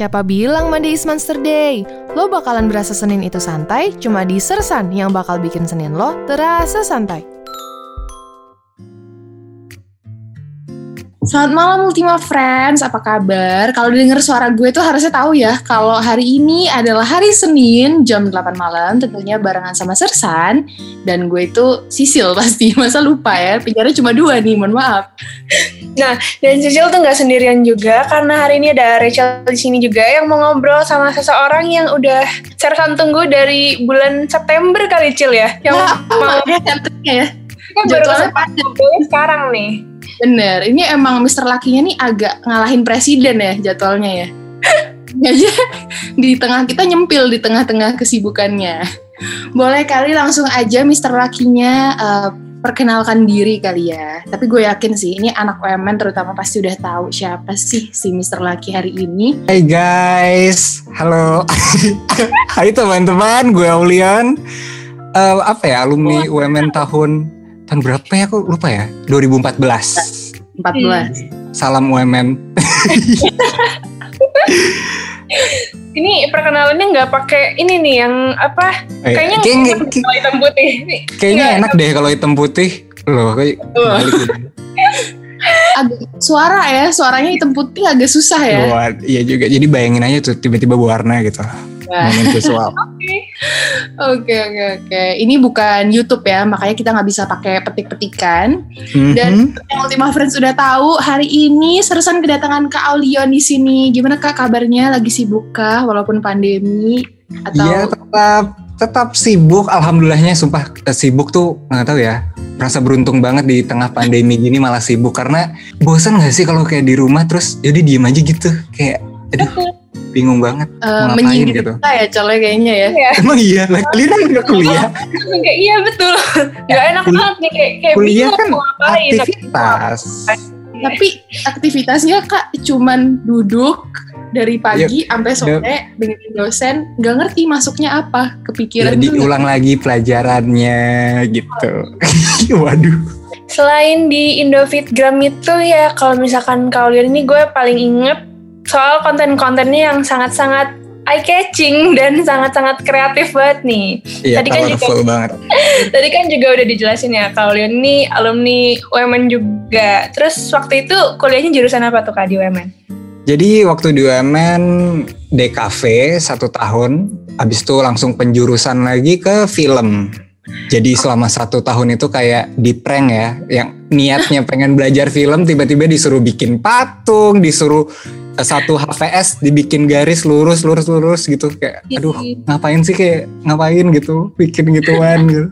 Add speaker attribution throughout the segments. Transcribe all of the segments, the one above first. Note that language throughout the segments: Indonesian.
Speaker 1: Siapa bilang Monday is Monster Day? Lo bakalan berasa Senin itu santai, cuma di Sersan yang bakal bikin Senin lo terasa santai.
Speaker 2: Selamat malam Ultima Friends, apa kabar? Kalau denger suara gue tuh harusnya tahu ya kalau hari ini adalah hari Senin jam 8 malam tentunya barengan sama Sersan dan gue itu Sisil pasti, masa lupa ya, penjara cuma dua nih, mohon maaf.
Speaker 3: Nah, dan Sisil tuh nggak sendirian juga karena hari ini ada Rachel di sini juga yang mau ngobrol sama seseorang yang udah Sersan tunggu dari bulan September kali Cil ya. Yang
Speaker 2: Nah,
Speaker 3: mau
Speaker 2: ya ya.
Speaker 3: kan baru ngobrolnya sekarang nih.
Speaker 2: Bener, ini emang Mr. Lakinya nih agak ngalahin presiden ya jadwalnya ya. Aja di tengah kita nyempil di tengah-tengah kesibukannya. Boleh kali langsung aja Mr. Lakinya eh, perkenalkan diri kali ya. Tapi gue yakin sih ini anak UMN terutama pasti udah tahu siapa sih si Mr. Laki hari ini.
Speaker 4: Hai guys, halo. Hai teman-teman, gue Aulian. Eh, apa ya alumni UMN tahun tahun berapa ya? Aku lupa ya. 2014.
Speaker 2: 14.
Speaker 4: Salam UMN.
Speaker 3: Ini perkenalannya nggak pakai ini nih yang apa?
Speaker 4: Eh,
Speaker 3: Kayaknya
Speaker 4: kayaknya,
Speaker 3: kalau hitam putih.
Speaker 4: kayaknya
Speaker 3: Nggak.
Speaker 4: enak deh kalau hitam putih. Loh, kayak gitu.
Speaker 2: Agak suara ya, suaranya hitam putih agak susah ya.
Speaker 4: Wah, iya juga. Jadi bayangin aja tuh tiba-tiba warna gitu.
Speaker 2: Wah.
Speaker 4: Mainin visual.
Speaker 2: Oke oke oke. Ini bukan YouTube ya, makanya kita nggak bisa pakai petik-petikan. Dan
Speaker 4: Mhm.
Speaker 2: yang Ultima Friends sudah tahu, hari ini Sersan kedatangan Kak Aulion di sini. Gimana Kak kabarnya? Lagi sibuk kah walaupun pandemi? Atau
Speaker 4: Iya tetap tetap sibuk. Alhamdulillahnya sumpah eh, sibuk tuh nggak tahu ya. Merasa beruntung banget di tengah pandemi gini malah sibuk karena bosan gak sih kalau kayak di rumah terus jadi diem aja gitu kayak aduh bingung banget
Speaker 2: eh,
Speaker 4: ngapain gitu.
Speaker 2: kita ya colnya kayaknya ya?
Speaker 3: Iya,
Speaker 4: Emang iya, lah kalian kan nggak kuliah.
Speaker 3: kayak iya betul. Nggak enak
Speaker 4: kul-
Speaker 3: banget nih kayak kayak
Speaker 4: kuliah
Speaker 3: bingung
Speaker 4: kan
Speaker 3: ngapain.
Speaker 4: Aktivitas.
Speaker 2: Tapi aktivitasnya Kak cuman duduk dari pagi sampai sore dengerin dosen, nggak ngerti masuknya apa, kepikiran
Speaker 4: Jadi
Speaker 2: tuh
Speaker 4: ulang lagi pelajarannya gitu. Waduh.
Speaker 3: Selain di Indofitgram itu ya kalau misalkan kalian ini gue paling inget soal konten-kontennya yang sangat-sangat eye catching dan sangat-sangat kreatif banget nih.
Speaker 4: Iya,
Speaker 3: Tadi kan juga-
Speaker 4: banget.
Speaker 3: Tadi kan juga udah dijelasin ya kalian ini alumni UMN juga. Terus waktu itu kuliahnya jurusan apa tuh Kak di UMN?
Speaker 4: Jadi waktu di UMN DKV satu tahun, habis itu langsung penjurusan lagi ke film. Jadi selama satu tahun itu kayak di prank ya, yang niatnya pengen belajar film tiba-tiba disuruh bikin patung, disuruh satu HVS dibikin garis lurus lurus lurus gitu kayak aduh ngapain sih kayak ngapain gitu bikin gituan gitu.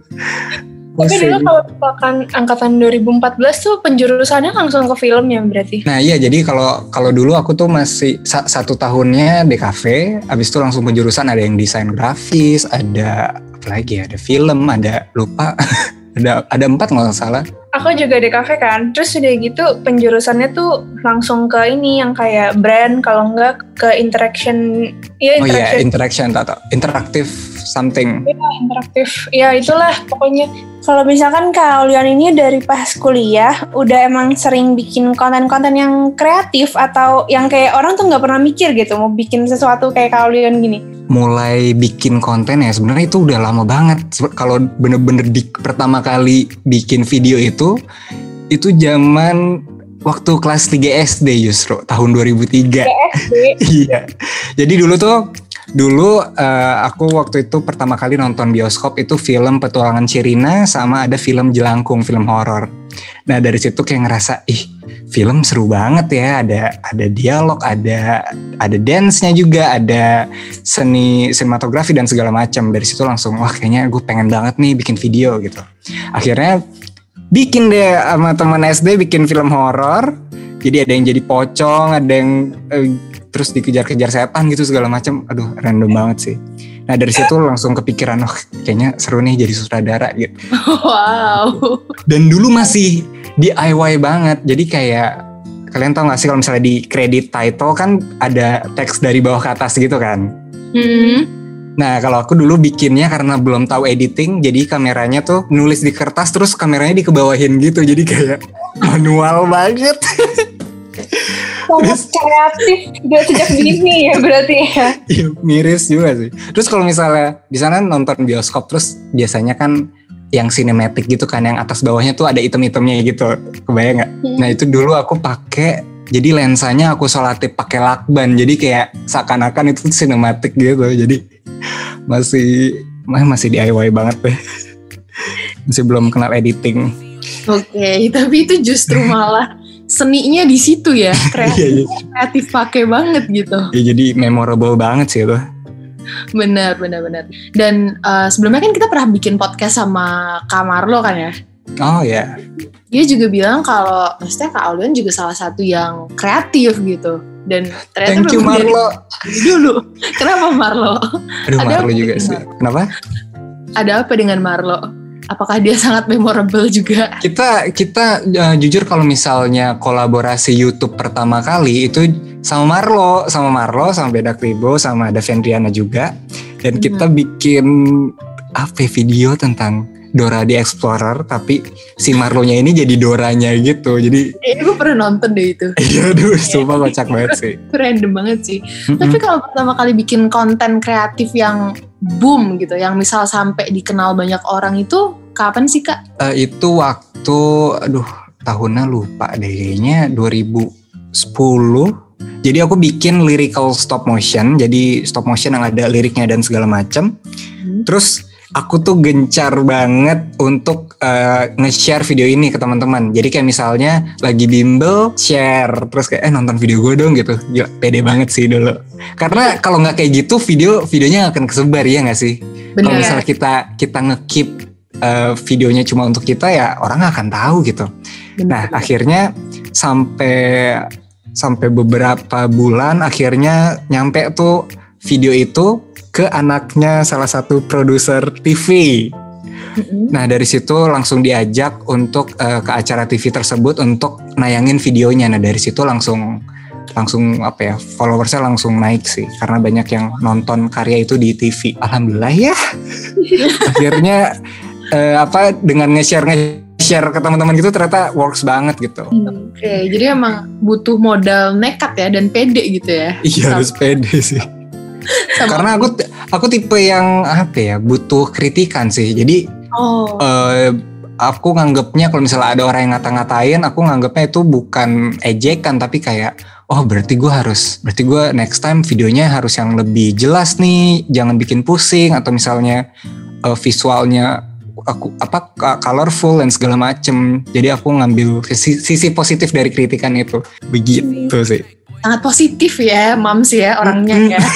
Speaker 3: Tapi dulu kalau misalkan angkatan 2014 tuh penjurusannya langsung ke film ya berarti?
Speaker 4: Nah iya jadi kalau kalau dulu aku tuh masih sa- satu tahunnya DKV, abis itu langsung penjurusan ada yang desain grafis, ada apa lagi ya, ada film, ada lupa, ada ada empat nggak salah.
Speaker 3: Aku juga di kafe kan, terus udah gitu penjurusannya tuh langsung ke ini yang kayak brand, kalau enggak ke interaction, ya
Speaker 4: Oh iya
Speaker 3: interaction,
Speaker 4: interaction atau interaktif something.
Speaker 3: ya, interaktif, ya itulah pokoknya. Kalau misalkan kalian ini dari pas kuliah udah emang sering bikin konten-konten yang kreatif atau yang kayak orang tuh nggak pernah mikir gitu mau bikin sesuatu kayak kalian gini.
Speaker 4: Mulai bikin konten ya sebenarnya itu udah lama banget. Kalau bener-bener di pertama kali bikin video itu itu zaman waktu kelas 3 SD justru tahun 2003.
Speaker 3: SD,
Speaker 4: Iya. Jadi dulu tuh dulu eh, aku waktu itu pertama kali nonton bioskop itu film Petualangan Sherina sama ada film Jelangkung film horor. Nah dari situ kayak ngerasa ih film seru banget ya. Ada ada dialog ada ada dance-nya juga ada seni sinematografi dan segala macam. Dari situ langsung wah kayaknya gue pengen banget nih bikin video gitu. Akhirnya bikin deh sama teman SD bikin film horor. Jadi ada yang jadi pocong ada yang eh, terus dikejar-kejar setan gitu segala macam aduh random banget sih nah dari situ langsung kepikiran oh kayaknya seru nih jadi sutradara gitu
Speaker 2: wow.
Speaker 4: dan dulu masih DIY banget jadi kayak kalian tau gak sih kalau misalnya di kredit title kan ada teks dari bawah ke atas gitu kan
Speaker 2: Hmm.
Speaker 4: Nah kalau aku dulu bikinnya karena belum tahu editing, jadi kameranya tuh nulis di kertas terus kameranya dikebawahin gitu, jadi kayak manual banget.
Speaker 3: sangat kreatif udah sejak dini ya berarti ya.
Speaker 4: Iya, miris juga sih. Terus kalau misalnya di sana nonton bioskop terus biasanya kan yang sinematik gitu kan yang atas bawahnya tuh ada item-itemnya gitu. Kebayang nggak?
Speaker 3: Hmm.
Speaker 4: Nah, itu dulu aku pakai jadi lensanya aku solatip pakai lakban. Jadi kayak seakan-akan itu sinematik gitu. Jadi masih mah masih DIY banget deh. Masih belum kenal editing.
Speaker 2: Oke, tapi itu justru malah seninya di situ ya, kreatif,
Speaker 4: Iya, iya.
Speaker 2: kreatif pakai banget gitu.
Speaker 4: Ya, jadi memorable banget sih itu.
Speaker 2: Benar, benar, benar. Dan eh, sebelumnya kan kita pernah bikin podcast sama Kak Marlo kan ya.
Speaker 4: Oh ya.
Speaker 2: Dia juga bilang kalau maksudnya Kak Aulion juga salah satu yang kreatif gitu. Dan ternyata
Speaker 4: Thank you
Speaker 2: memang dari
Speaker 4: Marlo.
Speaker 2: dulu. Kenapa Marlo?
Speaker 4: Aduh
Speaker 2: Ada
Speaker 4: Marlo juga sih. Kenapa?
Speaker 2: Ada apa dengan Marlo? Apakah dia sangat memorable juga?
Speaker 4: Kita kita uh, jujur kalau misalnya kolaborasi YouTube pertama kali itu sama Marlo, sama Marlo, sama Beda Kribo, sama ada Vendriana juga. Dan kita bikin apa ya, video tentang Dora the Explorer, tapi si Marlonya ini jadi Doranya gitu. Jadi
Speaker 2: Eh, gue pernah nonton deh itu.
Speaker 4: iya aduh, sumpah kocak banget sih.
Speaker 2: Random banget sih.
Speaker 4: Mm-mm.
Speaker 2: Tapi kalau pertama kali bikin konten kreatif yang boom gitu, yang misal sampai dikenal banyak orang itu kapan sih kak?
Speaker 4: Eh, itu waktu aduh tahunnya lupa deh kayaknya 2010 jadi aku bikin lyrical stop motion jadi stop motion yang ada liriknya dan segala macam
Speaker 2: Hmm.
Speaker 4: terus aku tuh gencar banget untuk eh, nge-share video ini ke teman-teman. Jadi kayak misalnya lagi bimbel share. Terus kayak eh nonton video gue dong gitu. Gila, pede banget sih dulu. Karena kalau nggak kayak gitu video videonya akan kesebar ya nggak sih? Kalau
Speaker 2: Bener.
Speaker 4: misalnya kita kita ngekeep uh, videonya cuma untuk kita ya orang akan tahu gitu. Nah akhirnya sampai sampai beberapa bulan akhirnya nyampe tuh video itu ke anaknya salah satu produser TV. Nah dari situ langsung diajak untuk uh, ke acara TV tersebut untuk nayangin videonya. Nah dari situ langsung langsung apa ya followersnya langsung naik sih karena banyak yang nonton karya itu di TV. Alhamdulillah ya. Akhirnya eh, apa dengan nge-share nge-share ke teman-teman gitu ternyata works banget gitu.
Speaker 2: Oke, jadi emang butuh modal nekat ya dan pede gitu ya.
Speaker 4: Iya harus pede sih.
Speaker 2: Sama-
Speaker 4: Karena aku aku tipe yang apa ya butuh kritikan sih. Jadi
Speaker 2: Oh,
Speaker 4: eh, aku nganggapnya kalau misalnya ada orang yang ngata-ngatain, aku nganggapnya itu bukan ejekan tapi kayak oh berarti gue harus berarti gue next time videonya harus yang lebih jelas nih, jangan bikin pusing atau misalnya eh, visualnya aku apa colorful dan segala macem. Jadi aku ngambil sisi, sisi positif dari kritikan itu. Begitu sih.
Speaker 2: Sangat positif ya, Mams ya orangnya ya.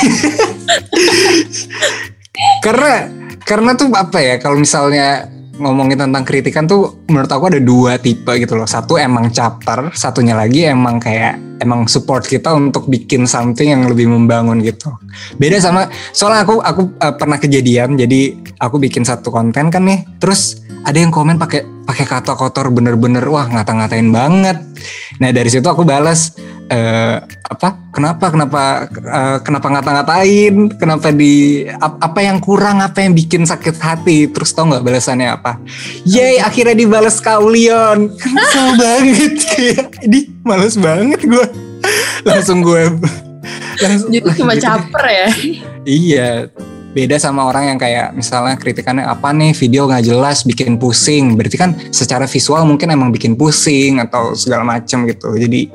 Speaker 4: karena karena tuh apa ya kalau misalnya ngomongin tentang kritikan tuh menurut aku ada dua tipe gitu loh. Satu emang chapter satunya lagi emang kayak emang support kita untuk bikin something yang lebih membangun gitu. Beda sama soalnya aku aku eh, pernah kejadian jadi aku bikin satu konten kan nih terus ada yang komen pakai pakai kata kotor bener-bener wah ngata-ngatain banget. Nah dari situ aku balas eh, apa kenapa kenapa eh, kenapa ngata-ngatain kenapa di ap- apa yang kurang apa yang bikin sakit hati terus tau nggak balasannya apa? Yay akhirnya dibalas kaulion kesel banget kayak di males banget gue langsung gue langsung
Speaker 2: Jadi cuma caper ya.
Speaker 4: Iya, beda sama orang yang kayak misalnya kritikannya apa nih video nggak jelas bikin pusing. Berarti kan secara visual mungkin emang bikin pusing atau segala macam gitu. Jadi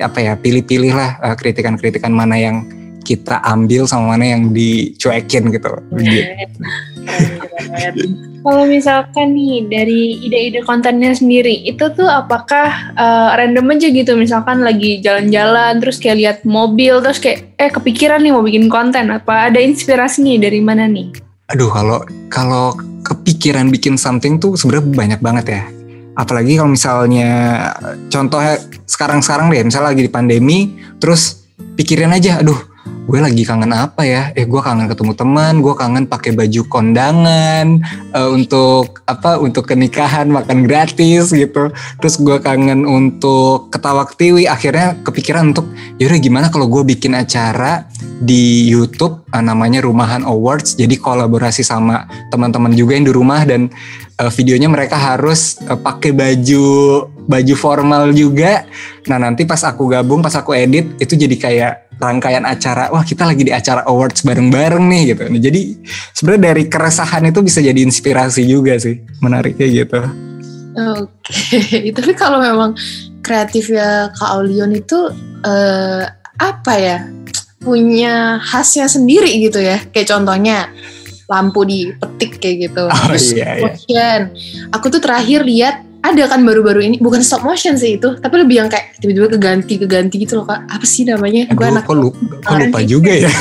Speaker 4: apa ya pilih-pilih lah eh, kritikan-kritikan mana yang kita ambil sama mana yang dicuekin gitu.
Speaker 3: Kalau misalkan nih dari ide-ide kontennya sendiri, itu tuh apakah eh, random aja gitu? Misalkan lagi jalan-jalan, terus kayak lihat mobil, terus kayak eh kepikiran nih mau bikin konten, apa ada inspirasi nih dari mana nih?
Speaker 4: Aduh kalau kalau kepikiran bikin something tuh sebenarnya banyak banget ya. Apalagi kalau misalnya contohnya sekarang-sekarang deh, misalnya lagi di pandemi, terus pikirin aja, aduh gue lagi kangen apa ya? Eh gue kangen ketemu teman, gue kangen pakai baju kondangan uh, untuk apa? Untuk kenikahan makan gratis gitu. Terus gue kangen untuk ketawa ketiwi. Akhirnya kepikiran untuk yaudah gimana kalau gue bikin acara di YouTube uh, namanya Rumahan Awards. Jadi kolaborasi sama teman-teman juga yang di rumah dan uh, videonya mereka harus uh, pakai baju baju formal juga. Nah nanti pas aku gabung, pas aku edit itu jadi kayak rangkaian acara wah kita lagi di acara awards bareng-bareng nih gitu nah, jadi sebenarnya dari keresahan itu bisa jadi inspirasi juga sih menariknya gitu
Speaker 2: oke okay. tapi kalau memang kreatifnya Kak Aulion itu uh, apa ya punya khasnya sendiri gitu ya kayak contohnya lampu dipetik kayak gitu
Speaker 4: oh, Terus iya, iya.
Speaker 2: aku tuh terakhir lihat ada kan baru-baru ini bukan stop motion sih itu tapi lebih yang kayak tiba-tiba keganti keganti gitu loh kak. Apa sih namanya?
Speaker 4: Gue anak kok lupa, kok lupa juga ya?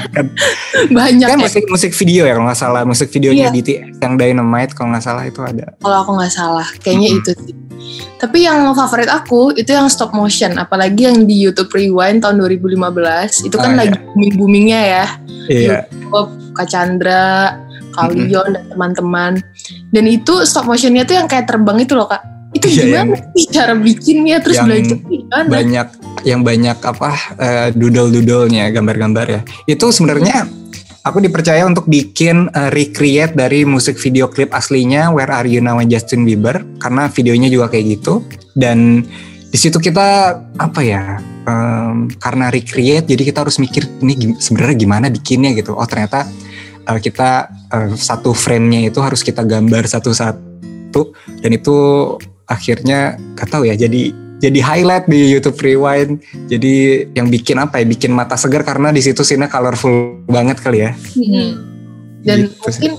Speaker 2: Banyak
Speaker 4: kan
Speaker 2: ya.
Speaker 4: musik musik video ya kalau nggak salah. Musik videonya iya. DTS yang Dynamite kalau nggak salah itu ada.
Speaker 2: Kalau aku nggak salah kayaknya mm -hmm. itu sih. Tapi yang favorit aku itu yang stop motion. Apalagi yang di YouTube Rewind tahun 2015 itu kan oh, lagi iya. booming boomingnya ya.
Speaker 4: Iya.
Speaker 2: YouTube Kak Chandra Kalion mm-hmm. dan teman-teman. Dan itu stop motionnya tuh yang kayak terbang itu loh kak. Itu iya, gimana sih cara bikinnya terus belajar gimana?
Speaker 4: Banyak yang banyak apa uh, doodle-doodlenya gambar-gambar ya. Itu sebenarnya aku dipercaya untuk bikin uh, recreate dari musik video klip aslinya Where Are You Now Justin Bieber karena videonya juga kayak gitu dan di situ kita apa ya um, karena recreate jadi kita harus mikir ini sebenarnya gimana bikinnya gitu oh ternyata uh, kita uh, satu frame-nya itu harus kita gambar satu-satu dan itu akhirnya gak tahu ya jadi jadi highlight di YouTube Rewind. Jadi yang bikin apa ya? Bikin mata segar karena di situ scene colorful banget kali ya.
Speaker 2: Hmm. Dan gitu mungkin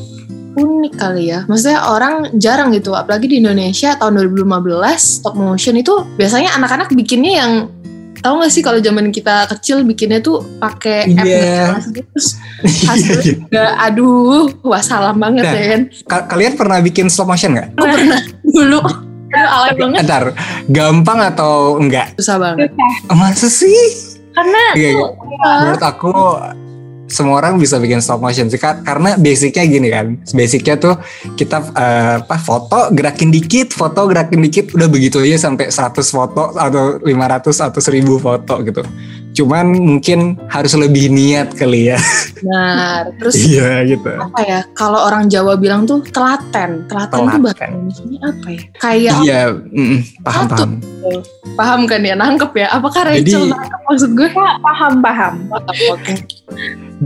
Speaker 2: unik kali ya. Maksudnya orang jarang gitu, apalagi di Indonesia tahun 2015 stop motion itu biasanya anak-anak bikinnya yang tahu gak sih kalau zaman kita kecil bikinnya tuh pakai
Speaker 4: yeah.
Speaker 2: app terus hasilnya aduh wah salah banget nah, ya kan
Speaker 4: kalian pernah bikin stop motion nggak?
Speaker 2: pernah dulu Aduh, alay banget
Speaker 4: Ntar, gampang atau enggak?
Speaker 2: Susah banget
Speaker 4: Masa sih?
Speaker 3: Karena
Speaker 4: iya, iya. Menurut aku semua orang bisa bikin stop motion sih karena basicnya gini kan basicnya tuh kita uh, apa foto gerakin dikit foto gerakin dikit udah begitu aja sampai 100 foto atau 500 atau 1000 foto gitu. Cuman mungkin harus lebih niat kali ya.
Speaker 2: Benar. Terus
Speaker 4: iya gitu.
Speaker 2: apa ya kalau orang Jawa bilang tuh telaten. Telaten, telaten. tuh bahasa Indonesia apa ya? Kayak
Speaker 4: iya mm, paham paham.
Speaker 2: Paham kan ya? Nangkep ya? Apakah Rachel Jadi, nangkep? Maksud gue
Speaker 3: paham paham.
Speaker 2: Oke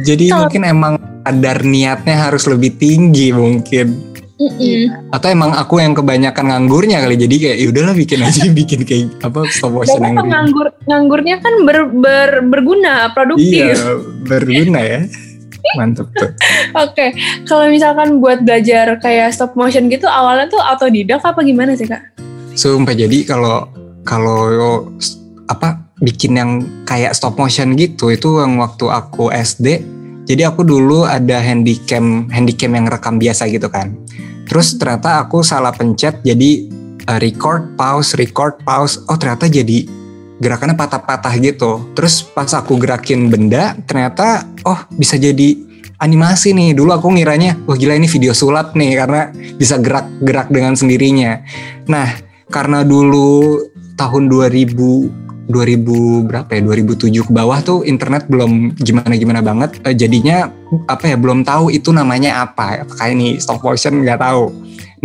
Speaker 4: jadi Kalo, mungkin emang kadar niatnya harus lebih tinggi mungkin.
Speaker 3: Mm -mm.
Speaker 4: Atau emang aku yang kebanyakan nganggurnya kali jadi kayak ya udahlah bikin aja bikin kayak apa stop motion yang
Speaker 3: nganggur nganggurnya kan ber, ber, berguna produktif.
Speaker 4: Iya berguna ya. Mantep tuh. Oke,
Speaker 3: okay. kalau misalkan buat belajar kayak stop motion gitu awalnya tuh autodidak apa gimana sih kak?
Speaker 4: Sumpah jadi kalau kalau apa bikin yang kayak stop motion gitu. Itu yang waktu aku SD jadi aku dulu ada handycam handycam yang rekam biasa gitu kan. Terus ternyata aku salah pencet jadi uh, record pause record pause. Oh ternyata jadi gerakannya patah-patah gitu. Terus pas aku gerakin benda ternyata oh bisa jadi animasi nih. Dulu aku ngiranya wah gila ini video sulap nih karena bisa gerak-gerak dengan sendirinya. Nah karena dulu tahun 2000 2000 berapa ya 2007 ke bawah tuh internet belum gimana gimana banget. Uh, jadinya apa ya belum tahu itu namanya apa. Apakah ini stop motion nggak tahu.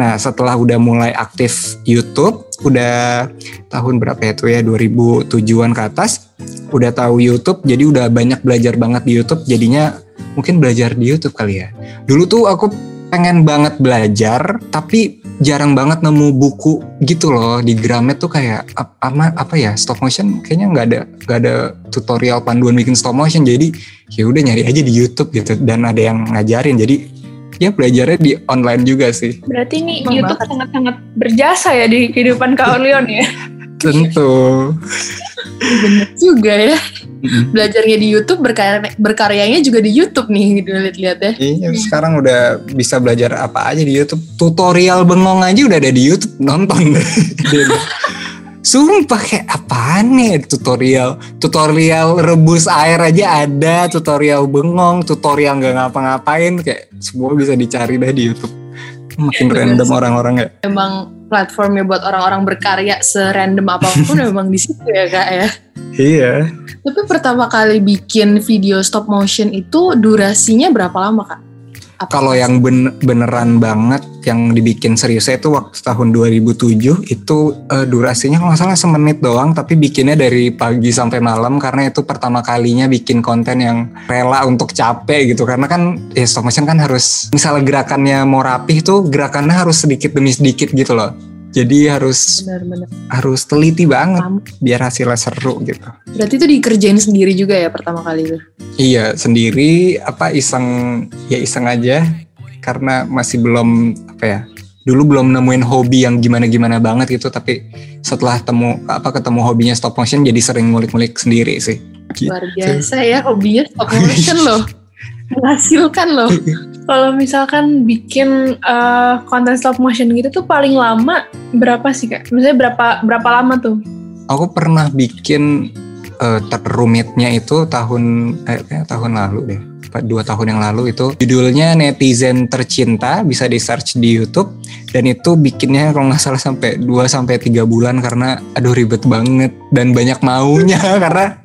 Speaker 4: Nah setelah udah mulai aktif YouTube udah tahun berapa ya tuh ya 2007an ke atas udah tahu YouTube jadi udah banyak belajar banget di YouTube. Jadinya mungkin belajar di YouTube kali ya. Dulu tuh aku pengen banget belajar tapi jarang banget nemu buku gitu loh di Gramet tuh kayak apa apa ya stop motion kayaknya nggak ada nggak ada tutorial panduan bikin stop motion jadi ya udah nyari aja di YouTube gitu dan ada yang ngajarin jadi ya belajarnya di online juga sih.
Speaker 3: Berarti ini Memang YouTube sangat-sangat berjasa ya di kehidupan Kak Orleon ya.
Speaker 4: Tentu.
Speaker 2: Bener juga ya. Belajarnya di YouTube berkarya berkaryanya juga di YouTube nih gitu lihat-lihat ya.
Speaker 4: Iya sekarang udah bisa belajar apa aja di YouTube. Tutorial bengong aja udah ada di YouTube nonton Sumpah kayak apaan nih tutorial? Tutorial rebus air aja ada Tutorial bengong Tutorial nggak ngapa-ngapain Kayak semua bisa dicari dah di Youtube. Makin
Speaker 2: Bener
Speaker 4: random orang-orang ya
Speaker 2: Emang platformnya buat orang-orang berkarya serandom apa pun memang di situ ya kak ya.
Speaker 4: Iya
Speaker 2: Tapi pertama kali bikin video stop motion itu durasinya berapa lama kak?
Speaker 4: Kalau yang ben- beneran banget Yang dibikin seriusnya itu waktu tahun 2007 Itu eh, durasinya kalau salah semenit doang Tapi bikinnya dari pagi sampai malam Karena itu pertama kalinya bikin konten yang rela untuk capek gitu. Karena kan ya stop motion kan harus Misalnya gerakannya mau rapih tuh Gerakannya harus sedikit demi sedikit gitu loh Jadi harus
Speaker 2: benar-benar.
Speaker 4: harus teliti banget
Speaker 2: Lama.
Speaker 4: biar hasilnya seru gitu.
Speaker 2: Berarti itu dikerjain sendiri juga ya pertama kali itu?
Speaker 4: Iya sendiri apa iseng ya iseng aja karena masih belum apa ya dulu belum nemuin hobi yang gimana-gimana banget gitu tapi setelah temu apa ketemu hobinya stop motion jadi sering ngulik-ngulik sendiri sih. Gitu.
Speaker 2: Luar biasa ya hobinya stop motion loh. Menghasilkan loh.
Speaker 3: Kalau misalkan bikin eh, konten stop motion gitu tuh paling lama berapa sih kak? Maksudnya berapa berapa lama tuh?
Speaker 4: Aku pernah bikin eh, terumitnya itu tahun eh, kayak tahun lalu deh. Dua tahun yang lalu itu judulnya netizen tercinta bisa di search di YouTube dan itu bikinnya kalau nggak salah sampai 2 sampai tiga bulan karena aduh ribet banget dan banyak maunya karena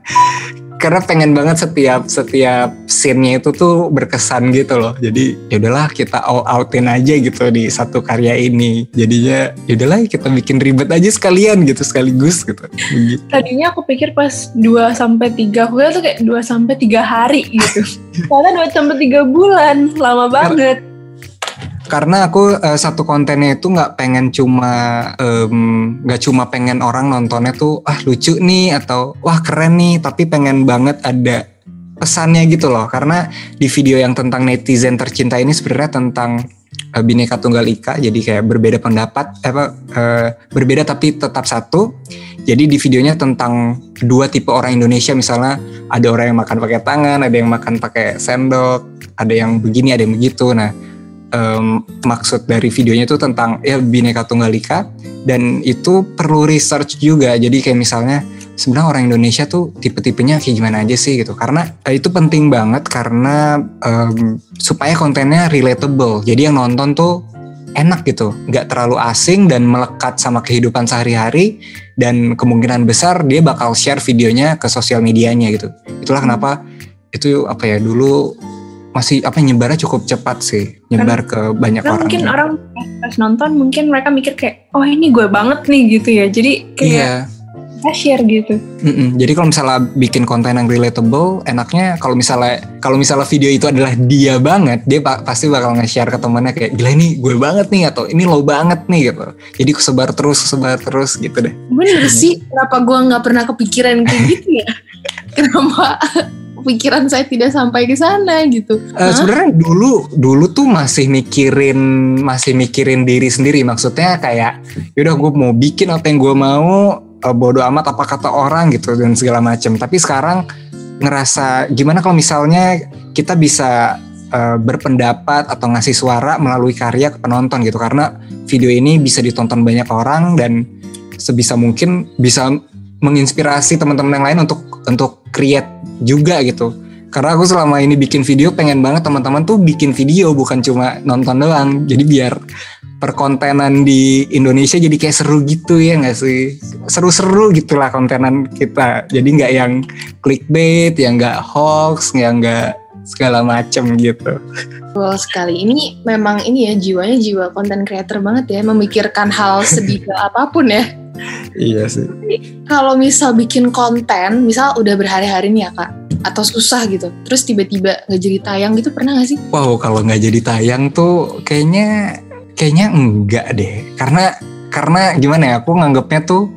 Speaker 4: karena pengen banget setiap setiap scene-nya itu tuh berkesan gitu loh. Jadi ya udahlah kita all outin aja gitu di satu karya ini. Jadinya ya udahlah kita bikin ribet aja sekalian gitu sekaligus gitu. Begitu.
Speaker 3: Tadinya aku pikir pas 2 sampai 3 aku tuh kayak 2 sampai 3 hari gitu. Ternyata 2 sampai 3 bulan, lama banget.
Speaker 4: karena aku eh, satu kontennya itu nggak pengen cuma nggak cuma pengen orang nontonnya tuh ah lucu nih atau wah keren nih tapi pengen banget ada pesannya gitu loh. Karena di video yang tentang netizen tercinta ini sebenarnya tentang eh, bineka tunggal ika jadi kayak berbeda pendapat apa eh, berbeda tapi tetap satu. Jadi di videonya tentang dua tipe orang Indonesia misalnya ada orang yang makan pakai tangan ada yang makan pakai sendok ada yang begini ada yang begitu. Nah em, maksud dari videonya itu tentang ya bineka tunggal ika. Dan itu perlu research juga. Jadi kayak misalnya sebenarnya orang Indonesia tuh tipe-tipenya kayak gimana aja sih gitu. Karena eh, itu penting banget karena em, supaya kontennya relatable. Jadi yang nonton tuh enak gitu. Nggak terlalu asing dan melekat sama kehidupan sehari-hari. Dan kemungkinan besar dia bakal share videonya ke sosial medianya gitu. Itulah kenapa itu apa ya dulu masih apa nyebarnya cukup cepat sih nyebar ke banyak orang
Speaker 3: mungkin orang pas nonton mungkin mereka mikir kayak oh ini gue banget nih gitu ya. Jadi kayak
Speaker 4: iya
Speaker 3: kita share gitu.
Speaker 4: Mm-mm. Jadi kalau misalnya bikin konten yang relatable, enaknya kalau misalnya kalau misalnya video itu adalah dia banget, dia pa- pasti bakal nge-share ke temennya kayak gila ini gue banget nih atau ini lo banget nih gitu. Jadi sebar terus, sebar terus gitu deh.
Speaker 2: Bener sih, kenapa gua nggak pernah kepikiran kayak gitu ya? Kenapa pikiran saya tidak sampai ke sana gitu? Hah?
Speaker 4: Sebenarnya dulu dulu tuh masih mikirin masih mikirin diri sendiri. Maksudnya kayak yaudah gue mau bikin apa yang gue mau, eh, bodo amat apa kata orang gitu dan segala macam. Tapi sekarang ngerasa gimana kalau misalnya kita bisa eh, berpendapat atau ngasih suara melalui karya ke penonton gitu karena video ini bisa ditonton banyak orang dan sebisa mungkin bisa menginspirasi teman-teman yang lain untuk untuk create juga gitu. Karena aku selama ini bikin video pengen banget teman-teman tuh bikin video bukan cuma nonton doang. Jadi biar perkontenan di Indonesia jadi kayak seru gitu ya nggak sih? Seru-seru gitulah kontenan kita. Jadi nggak yang clickbait yang nggak hoax yang nggak segala macem gitu.
Speaker 2: Betul sekali. Ini memang ini ya jiwanya jiwa konten creator banget ya, memikirkan hal sedetail apa pun ya.
Speaker 4: Iya sih.
Speaker 2: Kalau misal bikin konten, misal udah berhari-hari nih ya kak, atau susah gitu, terus tiba-tiba nggak jadi tayang gitu pernah nggak sih?
Speaker 4: wow kalau nggak jadi tayang tuh kayaknya kayaknya enggak deh. Karena karena gimana ya aku nganggapnya tuh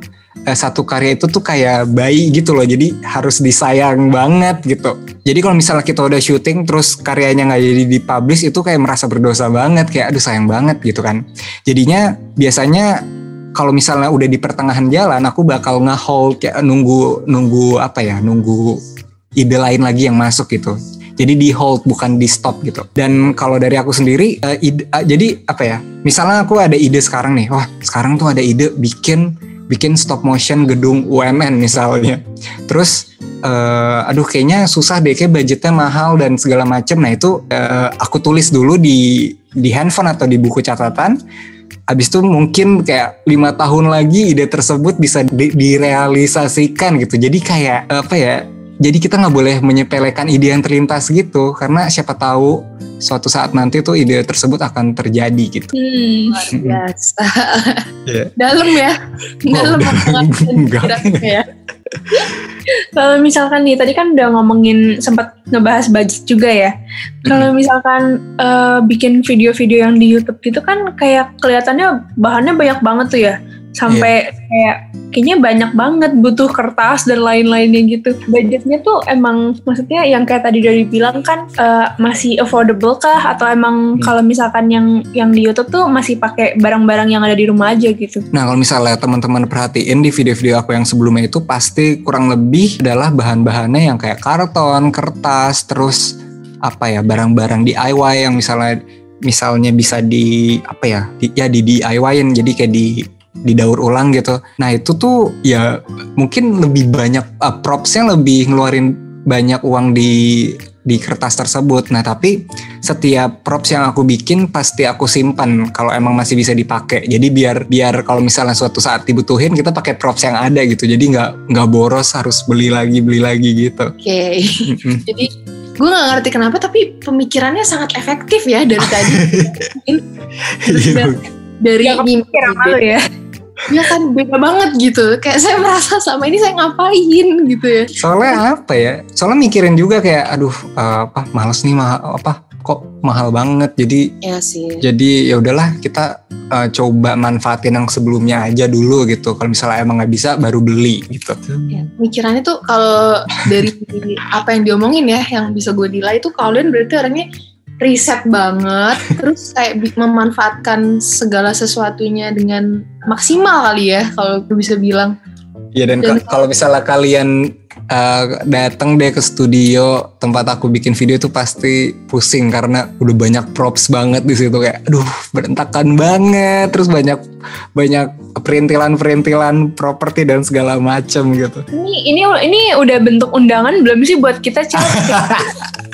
Speaker 4: eh, satu karya itu tuh kayak bayi gitu loh jadi harus disayang banget gitu. Jadi kalau misalnya kita udah syuting terus karyanya nggak jadi dipublish itu kayak merasa berdosa banget kayak aduh sayang banget gitu kan. Jadinya biasanya kalau misalnya udah di pertengahan jalan aku bakal nge-hold kayak nunggu nunggu apa ya nunggu ide lain lagi yang masuk gitu jadi di hold bukan di stop gitu dan kalau dari aku sendiri eh, ide- eh, jadi apa ya misalnya aku ada ide sekarang nih wah sekarang tuh ada ide bikin bikin stop motion gedung UMN misalnya. Terus uh, aduh kayaknya susah deh kayak budgetnya mahal dan segala macem. Nah itu uh, aku tulis dulu di di handphone atau di buku catatan. Abis itu mungkin kayak lima tahun lagi ide tersebut bisa di, direalisasikan gitu. Jadi kayak apa ya? Jadi kita nggak boleh menyepelekan ide yang terlintas gitu karena siapa tahu suatu saat nanti tuh ide tersebut akan terjadi gitu.
Speaker 3: Hmm.
Speaker 2: Luar biasa.
Speaker 4: Iya.
Speaker 2: Dalam ya. Dalam
Speaker 4: Oh, enggak.
Speaker 2: ya.
Speaker 3: Kalau misalkan nih tadi kan udah ngomongin sempat ngebahas budget juga ya. Kalau misalkan eh, bikin video-video yang di YouTube gitu kan kayak kelihatannya bahannya banyak banget tuh ya. Sampai kayak kayaknya banyak banget butuh kertas dan lain-lainnya gitu. Budgetnya tuh emang maksudnya yang kayak tadi udah dibilang kan eh, masih affordable kah atau emang
Speaker 4: Hmm.
Speaker 3: kalau misalkan yang yang di YouTube tuh masih pakai barang-barang yang ada di rumah aja gitu.
Speaker 4: Nah kalau misalnya teman-teman perhatiin di video-video aku yang sebelumnya itu pasti kurang lebih adalah bahan-bahannya yang kayak karton, kertas, terus apa ya barang-barang DIY yang misalnya misalnya bisa di apa ya di, ya di DIY-in jadi kayak di didaur ulang gitu. Nah itu tuh ya mungkin lebih banyak uh, propsnya lebih ngeluarin banyak uang di di kertas tersebut. Nah tapi setiap props yang aku bikin pasti aku simpan kalau emang masih bisa dipakai. Jadi biar biar kalau misalnya suatu saat dibutuhin kita pakai props yang ada gitu. Jadi nggak nggak boros harus beli lagi beli lagi gitu.
Speaker 2: Oke.
Speaker 4: Mm-mm.
Speaker 2: Jadi gue nggak ngerti kenapa tapi pemikirannya sangat efektif ya dari tadi.
Speaker 4: Iya.
Speaker 2: dari
Speaker 3: Ya,
Speaker 2: mimpi
Speaker 3: ya.
Speaker 2: ya kan beda banget gitu. Kayak saya merasa selama ini saya ngapain gitu ya.
Speaker 4: Soalnya apa ya? Soalnya mikirin juga kayak aduh eh, apa males nih mahal apa kok mahal banget. Jadi
Speaker 2: Ya sih.
Speaker 4: jadi ya udahlah kita eh, coba manfaatin yang sebelumnya aja dulu gitu. Kalau misalnya emang nggak bisa baru beli gitu.
Speaker 2: Ya, mikirannya tuh kalau dari apa yang diomongin ya, yang bisa gue nilai itu kalian berarti orangnya riset banget, terus kayak memanfaatkan segala sesuatunya dengan maksimal kali ya, kalau gue bisa bilang.
Speaker 4: Ya dan
Speaker 2: Dan-
Speaker 4: ka- kalau misalnya kalian uh, datang deh ke studio tempat aku bikin video itu pasti pusing karena udah banyak props banget di situ kayak aduh berantakan banget terus banyak banyak perintilan-perintilan properti dan segala macam gitu.
Speaker 3: Ini ini ini udah bentuk undangan belum sih buat kita cewek?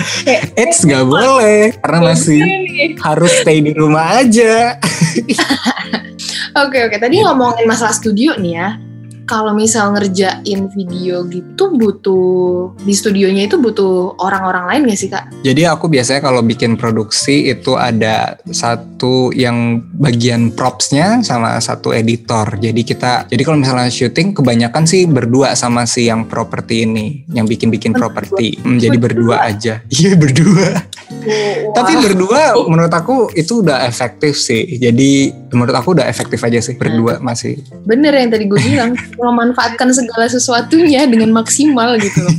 Speaker 4: Eits nggak boleh karena masih harus stay di rumah aja.
Speaker 2: Oke oke, tadi ngomongin masalah studio nih ya. Kalau misal ngerjain video gitu butuh di studionya itu butuh orang-orang lain gak sih kak?
Speaker 4: Jadi aku biasanya kalau bikin produksi itu ada satu yang bagian propsnya sama satu editor. Jadi kita, jadi kalau misalnya syuting kebanyakan sih berdua sama si yang properti ini, yang bikin-bikin properti. Hmm, jadi berdua aja. Iya berdua. Tapi berdua menurut aku itu udah efektif sih. Jadi menurut aku udah efektif aja sih berdua masih.
Speaker 2: bener yang tadi gue bilang memanfaatkan segala sesuatunya dengan maksimal gitu loh.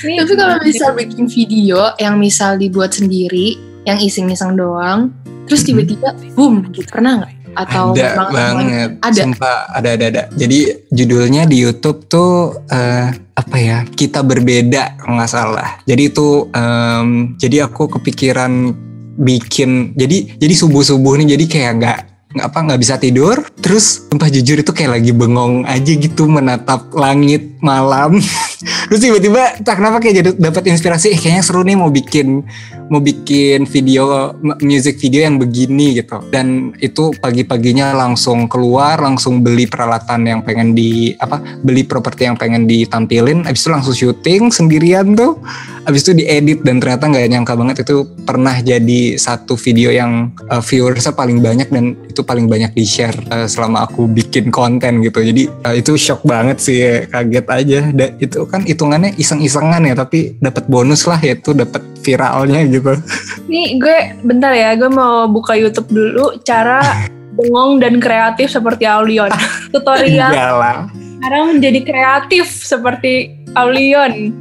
Speaker 2: Tapi kalau misal bikin video yang misal dibuat sendiri, yang iseng-iseng doang, terus
Speaker 4: Mhm.
Speaker 2: tiba-tiba boom, gitu pernah nggak? Atau
Speaker 4: ada banget
Speaker 2: Ada.
Speaker 4: sumpah ada ada ada jadi judulnya di YouTube tuh eh, apa ya kita berbeda nggak salah jadi itu em, jadi aku kepikiran bikin jadi jadi subuh subuh nih jadi kayak nggak apa nggak bisa tidur. Terus sumpah jujur itu kayak lagi bengong aja gitu menatap langit malam. Terus tiba-tiba tak kenapa kayak jadi dapat inspirasi? Eh, kayaknya seru nih mau bikin mau bikin video music video yang begini gitu. Dan itu pagi-paginya langsung keluar langsung beli peralatan yang pengen di apa beli properti yang pengen ditampilin. Habis itu langsung syuting sendirian tuh. Habis itu diedit dan ternyata nggak nyangka banget itu pernah jadi satu video yang uh, viewersnya paling banyak dan itu paling banyak di share selama aku bikin konten gitu. Jadi uh, itu shock banget sih kaget aja. Dan itu kan hitungannya iseng-isengan ya tapi dapat bonus lah yaitu dapat viralnya gitu.
Speaker 3: Nih gue bentar ya, gue mau buka YouTube dulu cara bengong dan kreatif seperti Aulion. Tutorial cara menjadi kreatif seperti Aulion.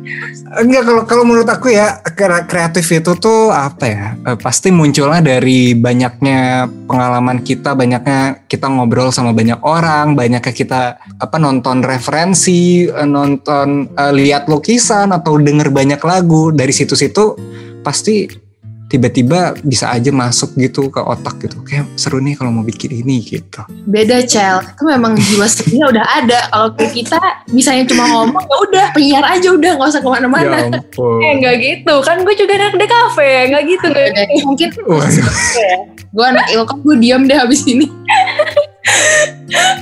Speaker 4: Enggak kalau kalau menurut aku ya kre- kreatif itu tuh apa ya eh, pasti munculnya dari banyaknya pengalaman kita banyaknya kita ngobrol sama banyak orang banyaknya kita apa nonton referensi eh, nonton eh, lihat lukisan atau denger banyak lagu dari situ-situ pasti tiba-tiba bisa aja masuk gitu ke otak gitu kayak seru nih kalau mau bikin ini gitu
Speaker 2: Beda Cel, itu memang jiwa seninya udah ada. Kalau kita misalnya cuma ngomong ya udah penyiar aja udah nggak usah ke mana-mana.
Speaker 4: ampun
Speaker 3: Eh nggak gitu, kan gue juga anak di kafe, nggak gitu nggak
Speaker 2: Beda. Mungkin gue anak ilkom gue diam deh habis ini.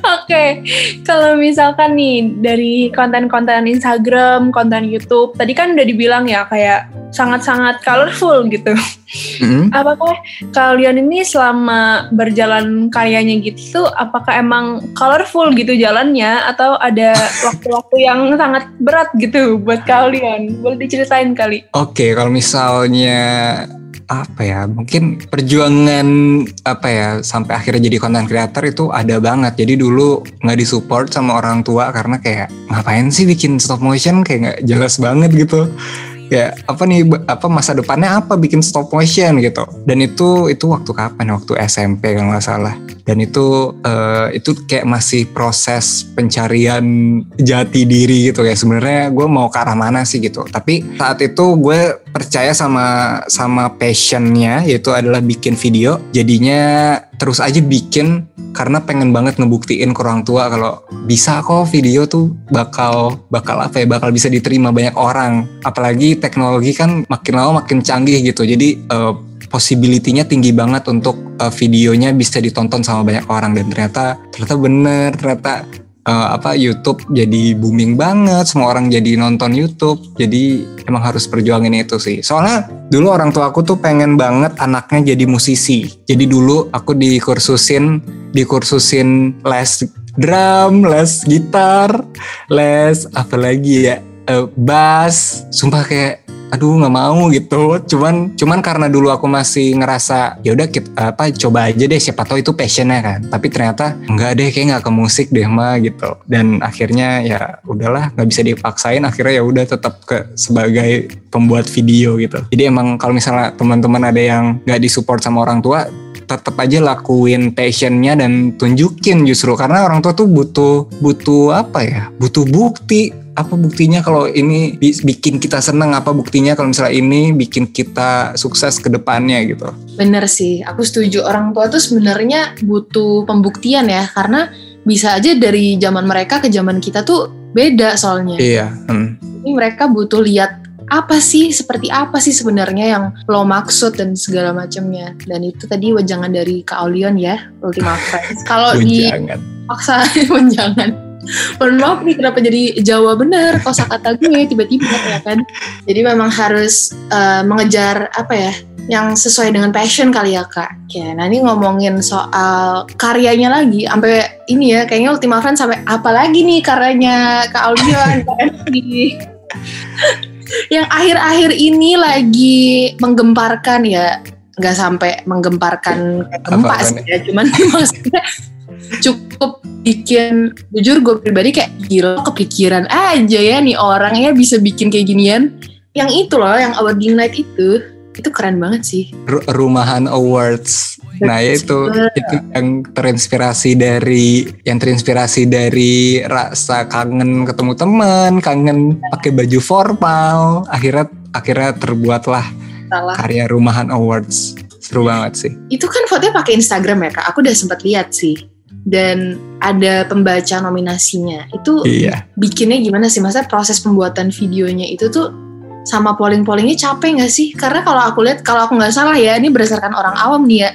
Speaker 3: Oke, kalau misalkan nih dari konten-konten Instagram, konten YouTube, tadi kan udah dibilang ya kayak sangat-sangat colorful gitu.
Speaker 4: Mm-mm.
Speaker 3: Apakah kalian ini selama berjalan karyanya gitu, apakah emang colorful gitu jalannya, atau ada waktu-waktu yang sangat berat gitu buat kalian? Boleh diceritain kali?
Speaker 4: Oke, kalau misalnya apa ya, mungkin perjuangan apa ya sampai akhirnya jadi content creator itu ada banget. Jadi dulu nggak disupport sama orang tua karena kayak ngapain sih bikin stop motion kayak nggak jelas banget gitu. Ya apa nih apa masa depannya apa bikin stop motion gitu. Dan itu itu waktu kapan? Waktu SMP kalau nggak salah. Dan itu eh, itu kayak masih proses pencarian jati diri gitu ya sebenarnya gue mau ke arah mana sih gitu tapi saat itu gue percaya sama sama passionnya yaitu adalah bikin video. Jadinya terus aja bikin karena pengen banget ngebuktiin ke orang tua kalau bisa kok video tuh bakal bakal apa ya bakal bisa diterima banyak orang. Apalagi teknologi kan makin lama makin canggih gitu. Jadi eh, possibility-nya tinggi banget untuk eh, videonya bisa ditonton sama banyak orang. Dan ternyata ternyata bener ternyata eh, apa YouTube jadi booming banget semua orang jadi nonton YouTube. Jadi emang harus perjuangin itu sih. Soalnya dulu orang tua aku tuh pengen banget anaknya jadi musisi. Jadi dulu aku dikursusin dikursusin les drum les gitar les apa lagi ya eh, bass. Sumpah kayak aduh nggak mau gitu. Cuman cuman karena dulu aku masih ngerasa ya udah kita apa coba aja deh siapa tahu itu passionnya kan. Tapi ternyata nggak deh kayak nggak ke musik deh mah gitu. Dan akhirnya ya udahlah nggak bisa dipaksain. Akhirnya ya udah tetap ke sebagai pembuat video gitu. Jadi emang kalau misalnya teman-teman ada yang nggak disupport sama orang tua tetap aja lakuin passionnya dan tunjukin justru. Karena orang tua tuh butuh butuh apa ya? Butuh bukti apa buktinya kalau ini bi- bikin kita seneng apa buktinya kalau misalnya ini bikin kita sukses ke depannya gitu
Speaker 2: Bener sih, aku setuju orang tua tuh sebenarnya butuh pembuktian ya karena bisa aja dari zaman mereka ke zaman kita tuh beda soalnya.
Speaker 4: iya hmm.
Speaker 2: Ini mereka butuh lihat apa sih seperti apa sih sebenarnya yang lo maksud dan segala macamnya. Dan itu tadi wejangan dari Kak Aulion ya, Ultima Friends. Kalau
Speaker 4: Jangan.
Speaker 2: dipaksa wejangan. Mohon maaf nih kenapa jadi Jawa bener kosakata gue tiba-tiba ya kan. Jadi memang harus eh, mengejar apa ya yang sesuai dengan passion kali ya kak. Ya, nah ini ngomongin soal karyanya lagi, sampai ini ya kayaknya Ultima Friends sampai apa lagi nih karyanya Kak Esti. yang akhir-akhir ini lagi menggemparkan ya, nggak sampai menggemparkan gempa sih ya, cuman maksudnya cukup bikin jujur gue pribadi kayak gila kepikiran aja ya nih orang ya bisa bikin kayak ginian. Yang itu loh yang awarding night itu itu keren banget sih.
Speaker 4: Ru- rumahan awards. Nah ya itu itu yang terinspirasi dari yang terinspirasi dari rasa kangen ketemu teman kangen pakai baju formal akhirnya akhirnya terbuatlah
Speaker 2: salah.
Speaker 4: karya rumahan awards. Seru banget sih.
Speaker 2: Itu kan fotonya pakai Instagram ya kak? Aku udah sempat lihat sih dan ada pembaca nominasinya. Itu
Speaker 4: iya.
Speaker 2: bikinnya gimana sih? Masa proses pembuatan videonya itu tuh sama polling-pollingnya capek nggak sih? Karena kalau aku lihat kalau aku nggak salah ya ini berdasarkan orang awam nih ya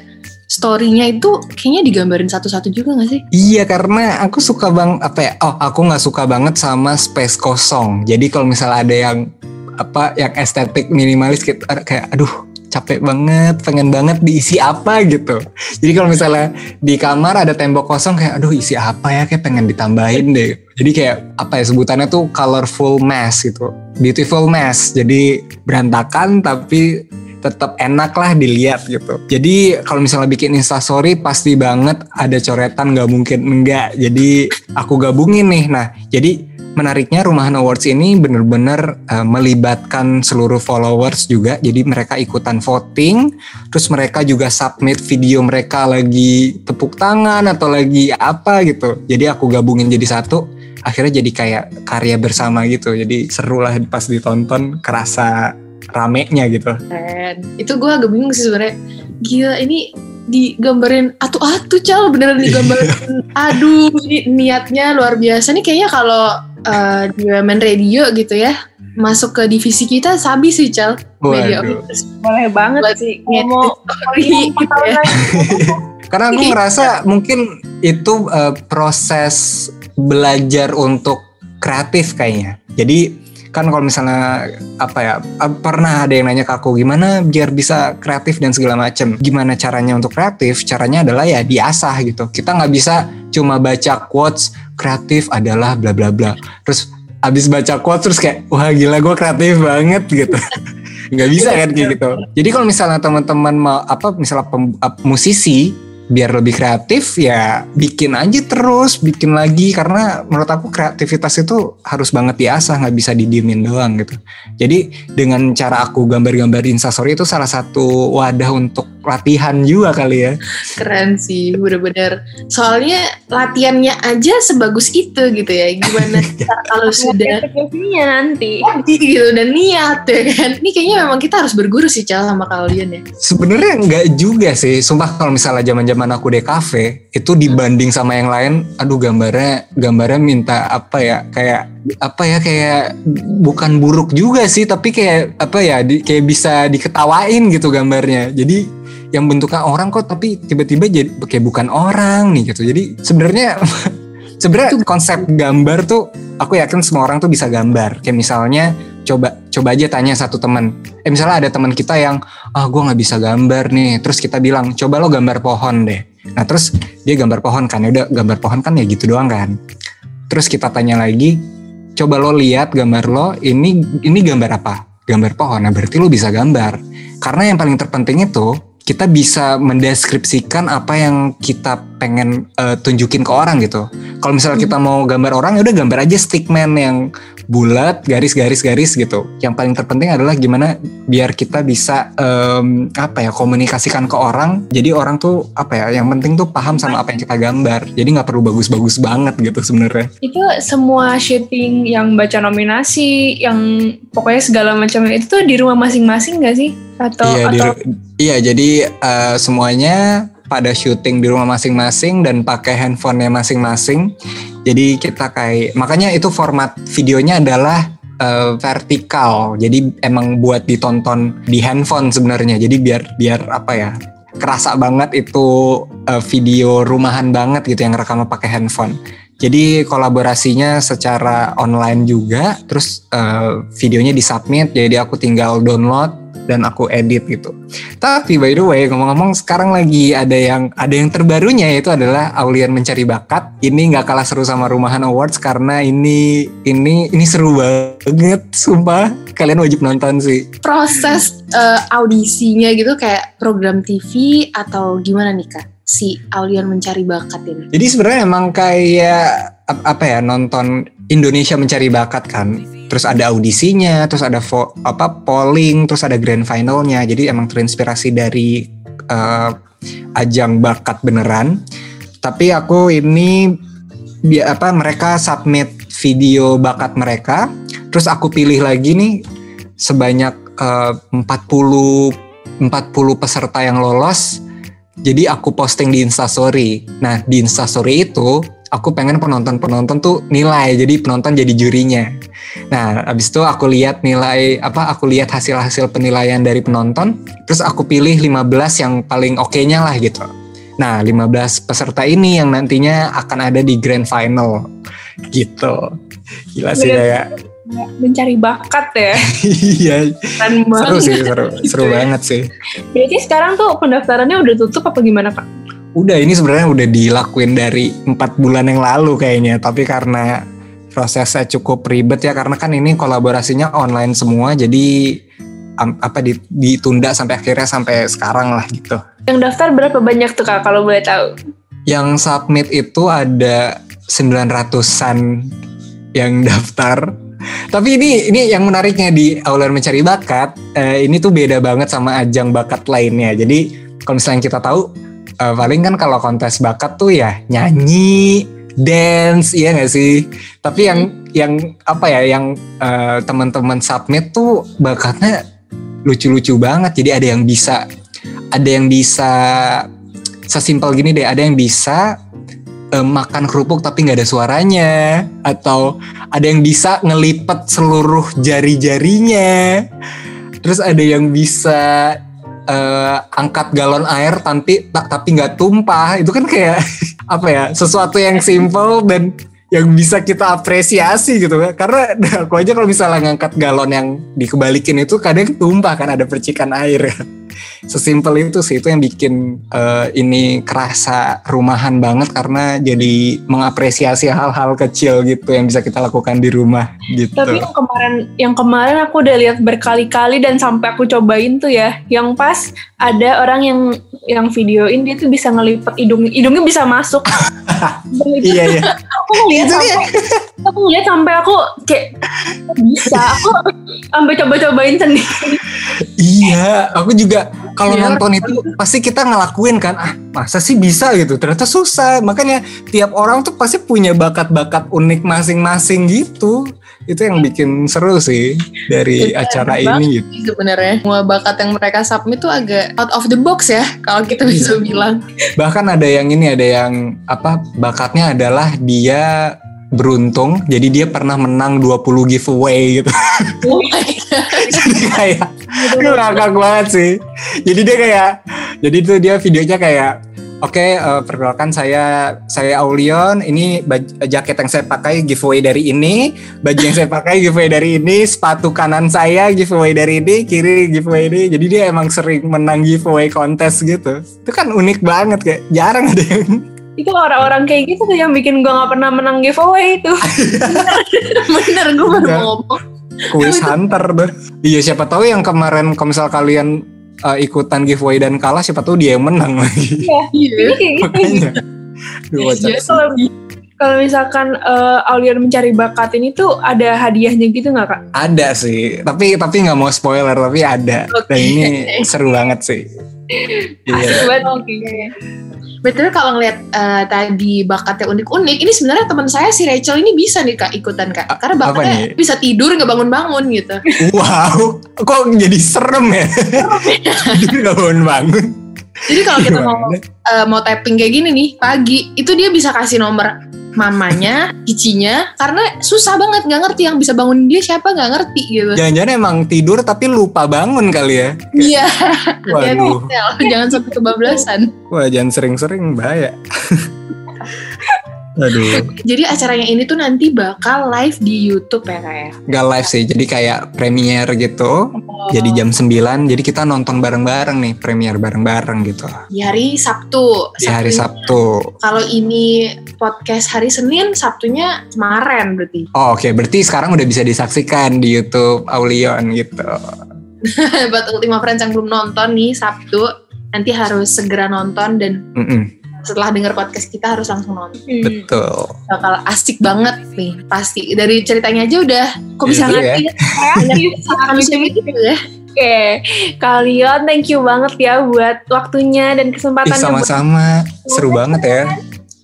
Speaker 2: story-nya itu kayaknya digambarin satu-satu juga nggak sih?
Speaker 4: Iya karena aku suka bang apa ya? Oh aku nggak suka banget sama space kosong. Jadi kalau misalnya ada yang apa yang estetik minimalis ada kayak aduh capek banget pengen banget diisi apa gitu jadi kalau misalnya di kamar ada tembok kosong kayak aduh isi apa ya kayak pengen ditambahin deh jadi kayak apa ya sebutannya tuh colorful mess gitu beautiful mess jadi berantakan tapi tetap enak lah dilihat gitu. Jadi kalau misalnya bikin instastory pasti banget ada coretan nggak mungkin enggak. Jadi aku gabungin nih. Nah jadi menariknya Rumahan Awards ini bener-bener eh, melibatkan seluruh followers juga. Jadi mereka ikutan voting, terus mereka juga submit video mereka lagi tepuk tangan atau lagi apa gitu. Jadi aku gabungin jadi satu. Akhirnya jadi kayak karya bersama gitu. Jadi seru lah pas ditonton, kerasa ramenya gitu.
Speaker 2: Keren. Itu gue agak bingung sih sebenarnya. Gila ini digambarin atu-atu cal beneran digambarin aduh ini niatnya luar biasa nih kayaknya kalau uh, di Women Radio gitu ya masuk ke divisi kita sabi sih cal media.
Speaker 3: Boleh banget
Speaker 2: Buat
Speaker 3: sih. Ngomong
Speaker 2: story gitu ya.
Speaker 4: Karena aku ngerasa mungkin itu eh, proses belajar untuk kreatif kayaknya. Jadi kan kalau misalnya apa ya eh, pernah ada yang nanya ke aku gimana biar bisa kreatif dan segala macem gimana caranya untuk kreatif caranya adalah ya diasah gitu kita nggak bisa cuma baca quotes kreatif adalah bla bla bla. Terus abis baca quotes terus kayak wah gila gue kreatif banget gitu. Nggak bisa kan kayak gitu. Jadi kalau misalnya teman-teman mau apa misalnya pem- ap- musisi biar lebih kreatif ya bikin aja terus bikin lagi. Karena menurut aku kreativitas itu harus banget diasah nggak bisa didiemin doang gitu. Jadi dengan cara aku gambar-gambar instastory itu salah satu wadah untuk latihan juga kali ya.
Speaker 2: Keren sih bener-bener. Soalnya latihannya aja sebagus itu gitu ya. Gimana kalau sudah
Speaker 3: eksekusinya nanti.
Speaker 2: gitu dan niat ya kan. Ini kayaknya memang kita harus berguru sih cal sama kalian ya.
Speaker 4: Sebenarnya nggak juga sih, sumpah kalau misalnya zaman-zaman aku di kafe itu dibanding sama yang lain, aduh gambarnya gambarnya minta apa ya kayak apa ya kayak bukan buruk juga sih, tapi kayak apa ya di- kayak bisa diketawain gitu gambarnya. Jadi yang bentuknya orang kok tapi tiba-tiba jadi kayak bukan orang nih gitu. Jadi sebenarnya sebenarnya konsep gambar tuh aku yakin semua orang tuh bisa gambar. Kayak misalnya coba coba aja tanya satu teman. Eh misalnya ada teman kita yang ah gue nggak bisa gambar nih terus kita bilang coba lo gambar pohon deh nah terus dia gambar pohon kan ya udah gambar pohon kan ya gitu doang kan terus kita tanya lagi coba lo lihat gambar lo ini ini gambar apa gambar pohon nah berarti lo bisa gambar karena yang paling terpenting itu kita bisa mendeskripsikan apa yang kita pengen eh, tunjukin ke orang gitu kalau misalnya kita mau gambar orang ya udah gambar aja stickman yang bulat garis-garis-garis gitu. Yang paling terpenting adalah gimana biar kita bisa em, apa ya komunikasikan ke orang. Jadi orang tuh apa ya? Yang penting tuh paham sama apa yang kita gambar. Jadi nggak perlu bagus-bagus banget gitu sebenarnya.
Speaker 3: Itu semua shooting yang baca nominasi, yang pokoknya segala macam itu tuh di rumah masing-masing gak sih? Atau
Speaker 4: iya, di
Speaker 3: atau
Speaker 4: ru- iya jadi eh, semuanya pada syuting di rumah masing-masing dan pakai handphonenya masing-masing. Jadi kita kayak makanya itu format videonya adalah eh, vertikal. Jadi emang buat ditonton di handphone sebenarnya. Jadi biar biar apa ya? kerasa banget itu eh, video rumahan banget gitu yang rekamnya pakai handphone. Jadi kolaborasinya secara online juga, terus eh, videonya disubmit, jadi aku tinggal download dan aku edit gitu. Tapi by the way ngomong-ngomong sekarang lagi ada yang ada yang terbarunya yaitu adalah Aulian mencari bakat. Ini nggak kalah seru sama Rumahan Awards karena ini ini ini seru banget, sumpah. Kalian wajib nonton sih.
Speaker 2: proses eh, audisinya gitu kayak program TV atau gimana nih kak si Aulian mencari bakat ini
Speaker 4: Jadi sebenarnya emang kayak ap- apa ya nonton Indonesia mencari bakat kan. Terus ada audisinya, terus ada vo- apa polling, terus ada grand finalnya. Jadi emang terinspirasi dari eh, ajang bakat beneran. Tapi aku ini apa mereka submit video bakat mereka, terus aku pilih lagi nih sebanyak eh, 40 40 peserta yang lolos jadi aku posting di Instastory. Nah di Instastory itu aku pengen penonton-penonton tuh nilai, jadi penonton jadi jurinya. Nah abis itu aku lihat nilai apa? Aku lihat hasil-hasil penilaian dari penonton, terus aku pilih 15 yang paling oke-nya lah gitu. Nah 15 peserta ini yang nantinya akan ada di grand final gitu. Gila sih
Speaker 3: Bener. Mencari bakat ya.
Speaker 4: iya seru
Speaker 2: banget
Speaker 4: sih seru seru
Speaker 2: Gitu ya.
Speaker 4: banget sih.
Speaker 3: Berarti sekarang tuh pendaftarannya udah tutup apa gimana kak?
Speaker 4: Udah ini sebenarnya udah dilakuin dari empat bulan yang lalu kayaknya, tapi karena prosesnya cukup ribet ya karena kan ini kolaborasinya online semua, jadi apa di- ditunda sampai akhirnya sampai sekarang lah gitu.
Speaker 3: Yang daftar berapa banyak tuh kak kalau boleh tahu?
Speaker 4: Yang submit itu ada 900-an yang daftar. Tapi ini ini yang menariknya di Aulan Mencari Bakat, eh, ini tuh beda banget sama ajang bakat lainnya. Jadi kalau misalnya kita tahu eh, paling kan kalau kontes bakat tuh ya nyanyi, dance, iya gak sih? Tapi yang yang apa ya yang eh, teman-teman submit tuh bakatnya lucu-lucu banget. Jadi ada yang bisa ada yang bisa sesimpel gini deh, ada yang bisa eh, makan kerupuk tapi nggak ada suaranya atau ada yang bisa ngelipet seluruh jari-jarinya. Terus ada yang bisa eh, angkat galon air tapi tak tapi nggak tumpah. Itu kan kayak apa ya? Sesuatu yang simple dan yang bisa kita apresiasi gitu karena aku aja kalau misalnya ngangkat galon yang dikebalikin itu kadang tumpah kan ada percikan air sesimpel itu sih itu yang bikin uh, ini kerasa rumahan banget karena jadi mengapresiasi hal-hal kecil gitu yang bisa kita lakukan di rumah gitu
Speaker 3: Tapi yang kemarin yang kemarin aku udah lihat berkali-kali dan sampai aku cobain tuh ya, yang pas ada orang yang yang videoin dia tuh bisa ngelipet hidung hidungnya bisa masuk.
Speaker 4: Iya iya
Speaker 3: aku ngeliat sampai aku ngeliat sampai aku kayak bisa aku sampai coba-cobain sendiri.
Speaker 4: Iya, aku juga kalau
Speaker 2: Iya.
Speaker 4: nonton itu pasti kita ngelakuin kan. Ah, masa sih bisa gitu? Ternyata susah. Makanya tiap orang tuh pasti punya bakat-bakat unik masing-masing gitu. Itu yang bikin seru sih dari
Speaker 2: Iya,
Speaker 4: acara ini gitu.
Speaker 2: sebenarnya semua bakat yang mereka submit tuh agak out of the box ya kalau kita bisa bilang
Speaker 4: Bahkan ada yang ini, ada yang apa? Bakatnya adalah dia beruntung jadi dia pernah menang 20 giveaway gitu.
Speaker 2: oh my God.
Speaker 4: jadi kayak ngakak banget sih. Jadi dia kayak, jadi itu dia videonya kayak, oke eh, perkenalkan saya saya Aulion, ini baj- jaket yang saya pakai giveaway dari ini, baju yang saya pakai giveaway dari ini, sepatu kanan saya giveaway dari ini, kiri giveaway ini. Jadi dia emang sering menang giveaway kontes gitu. Itu kan unik banget kayak jarang ada yang
Speaker 3: Itu orang-orang kayak gitu tuh yang bikin gue nggak pernah menang giveaway itu.
Speaker 2: bener gue baru mau ngomong
Speaker 4: quiz hunter tuh. Iya siapa tahu yang kemarin kalau misal kalian eh, ikutan giveaway dan kalah siapa tahu dia yang menang lagi.
Speaker 3: Iya.
Speaker 2: iya
Speaker 3: Ini kayak gitu.
Speaker 4: Makanya.
Speaker 2: Iya,
Speaker 4: sih.
Speaker 3: Kalau kalau misalkan uh, Aulian mencari bakat ini tuh ada hadiahnya gitu nggak kak?
Speaker 4: Ada sih, tapi tapi nggak mau spoiler, tapi ada.
Speaker 2: Oke.
Speaker 4: Dan ini seru banget sih. Iya.
Speaker 3: Buat
Speaker 2: Betul kalau ngeliat eh, tadi bakatnya unik-unik, ini sebenarnya teman saya si Rachel ini bisa nih kak ikutan kak, karena bakatnya bisa tidur nggak bangun-bangun gitu.
Speaker 4: Wow, kok jadi serem ya? Jadi nggak bangun-bangun.
Speaker 2: Jadi kalau kita mau eh, mau tapping kayak gini nih pagi, itu dia bisa kasih nomor mamanya, cicinya, karena susah banget nggak ngerti yang bisa bangun dia siapa nggak ngerti gitu.
Speaker 4: Jangan-jangan emang tidur tapi lupa bangun kali ya?
Speaker 2: Iya,
Speaker 4: Waduh,
Speaker 2: jangan sampai kebablasan.
Speaker 4: wah jangan sering-sering bahaya. Aduh,
Speaker 2: Jadi acaranya ini tuh nanti bakal live di YouTube ya kayak.
Speaker 4: nggak live sih, jadi kayak premier gitu.
Speaker 2: Oh.
Speaker 4: Jadi jam 9, jadi kita nonton bareng-bareng nih, premier bareng-bareng gitu.
Speaker 2: di hari Sabtu.
Speaker 4: Di hari. Sabtu.
Speaker 2: Kalau ini podcast hari Senin, Sabtunya kemarin berarti.
Speaker 4: Oh, Oke, berarti sekarang udah bisa disaksikan di YouTube Aulion gitu.
Speaker 2: Buat Ultima Friends yang belum nonton nih Sabtu, nanti harus segera nonton dan
Speaker 4: Mm-mm,
Speaker 2: setelah dengar podcast kita harus langsung nonton.
Speaker 4: betul.
Speaker 2: Bakal asik banget nih, pasti. Dari ceritanya aja udah, kok bisa
Speaker 4: Iya,
Speaker 2: ngerti ya? Manusia gitu ya.
Speaker 3: Oke, kalian thank you banget ya buat waktunya dan kesempatannya. buat-
Speaker 4: sama-sama. Seru banget ya.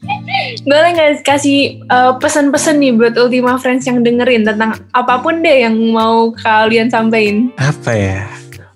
Speaker 3: Boleh nggak kasih uh, pesan-pesan nih buat Ultima Friends yang dengerin tentang apa pun deh yang mau kalian sampaikan.
Speaker 4: Apa ya?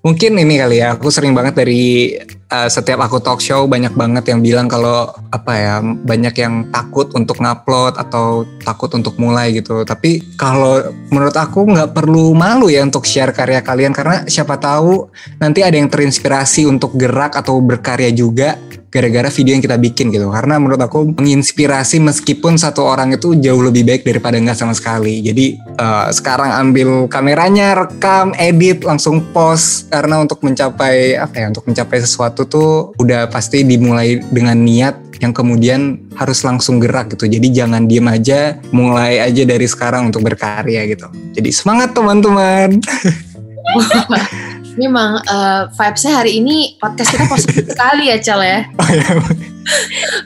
Speaker 4: Mungkin ini kali ya, aku sering banget dari uh, setiap aku talk show banyak banget yang bilang kalau apa ya, banyak yang takut untuk ngupload atau takut untuk mulai gitu. Tapi kalau menurut aku nggak perlu malu ya untuk share karya kalian karena siapa tahu nanti ada yang terinspirasi untuk gerak atau berkarya juga gara-gara video yang kita bikin gitu. Karena menurut aku menginspirasi meskipun satu orang itu jauh lebih baik daripada nggak sama sekali. Jadi eh, sekarang ambil kameranya, rekam, edit, langsung post karena untuk mencapai apa ya? Untuk mencapai sesuatu tuh udah pasti dimulai dengan niat yang kemudian harus langsung gerak gitu. Jadi jangan diem aja, mulai aja dari sekarang untuk berkarya gitu. Jadi semangat teman-teman.
Speaker 2: Ini emang eh, vibes-nya hari ini podcast kita positif sekali ya, Cel ya.
Speaker 4: Oh, ya.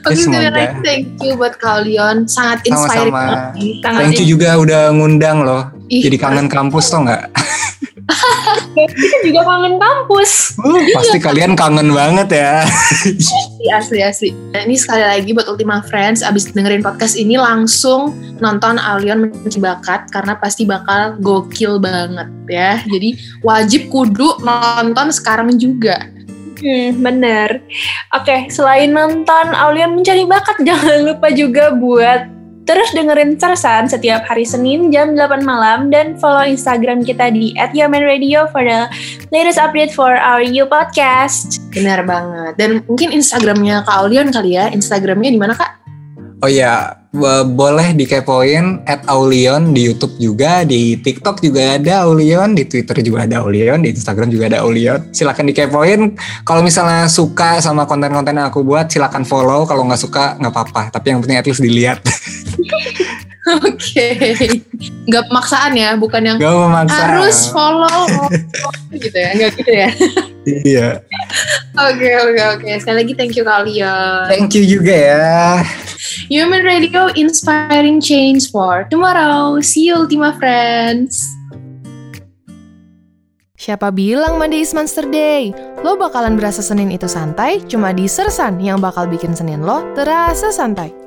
Speaker 2: Oke, lagi thank you buat kalian. Sangat inspiring
Speaker 4: Sama-sama. Thank you juga udah ngundang loh.
Speaker 2: Ih,
Speaker 4: Jadi kangen kampus tau nggak?
Speaker 3: Kita juga kangen kampus.
Speaker 4: Uh, pasti kalian kangen banget ya.
Speaker 2: Asli, asli, asli. Nah, ini sekali lagi buat Ultima Friends, abis dengerin podcast ini langsung nonton Alion Mencari Bakat karena pasti bakal gokil banget ya. Jadi wajib kudu nonton sekarang juga.
Speaker 3: Hmm, bener. Oke, selain nonton Aulion Mencari Bakat, jangan lupa juga buat terus dengerin Cersan setiap hari Senin jam 8 malam dan follow Instagram kita di @yomenradio for the latest update for our new podcast.
Speaker 2: Benar banget. Dan mungkin Instagramnya Kak Aulion kali ya. Instagramnya di mana Kak?
Speaker 4: Oh iya, bo- boleh dikepoin at Aulion di YouTube juga, di TikTok juga ada Aulion, di Twitter juga ada Aulion, di Instagram juga ada Aulion. Silakan dikepoin. Kalau misalnya suka sama konten-konten yang aku buat, silakan follow. Kalau nggak suka nggak apa-apa. Tapi yang penting at least dilihat.
Speaker 2: Oke. Nggak pemaksaan ya, bukan yang
Speaker 4: Gak memaksa.
Speaker 2: harus follow gitu ya. Nggak gitu ya.
Speaker 4: Iya.
Speaker 2: Oke, oke, oke. Sekali lagi thank you Kak Aulion.
Speaker 4: Thank you juga ya.
Speaker 2: Human Radio inspiring change for tomorrow. See you Ultima Friends.
Speaker 1: Siapa bilang Monday is Monster Day? Lo bakalan berasa Senin itu santai, cuma di Sersan yang bakal bikin Senin lo terasa santai.